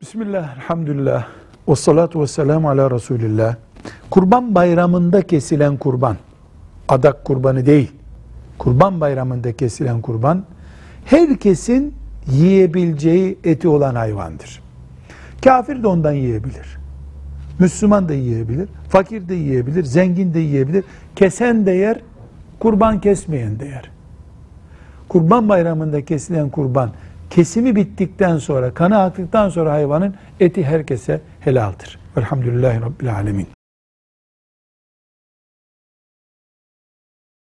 Bismillah, elhamdülillah, ve salatu ve selamu ala Resulillah. Kurban bayramında kesilen kurban, adak kurbanı değil, kurban bayramında kesilen kurban, herkesin yiyebileceği eti olan hayvandır. Kafir de ondan yiyebilir. Müslüman da yiyebilir, fakir de yiyebilir, zengin de yiyebilir. Kesen de yer, kurban kesmeyen de yer. Kurban bayramında kesilen kurban, kesimi bittikten sonra, kanı aktıktan sonra hayvanın eti herkese helaldir. Velhamdülillahi Rabbil Alemin.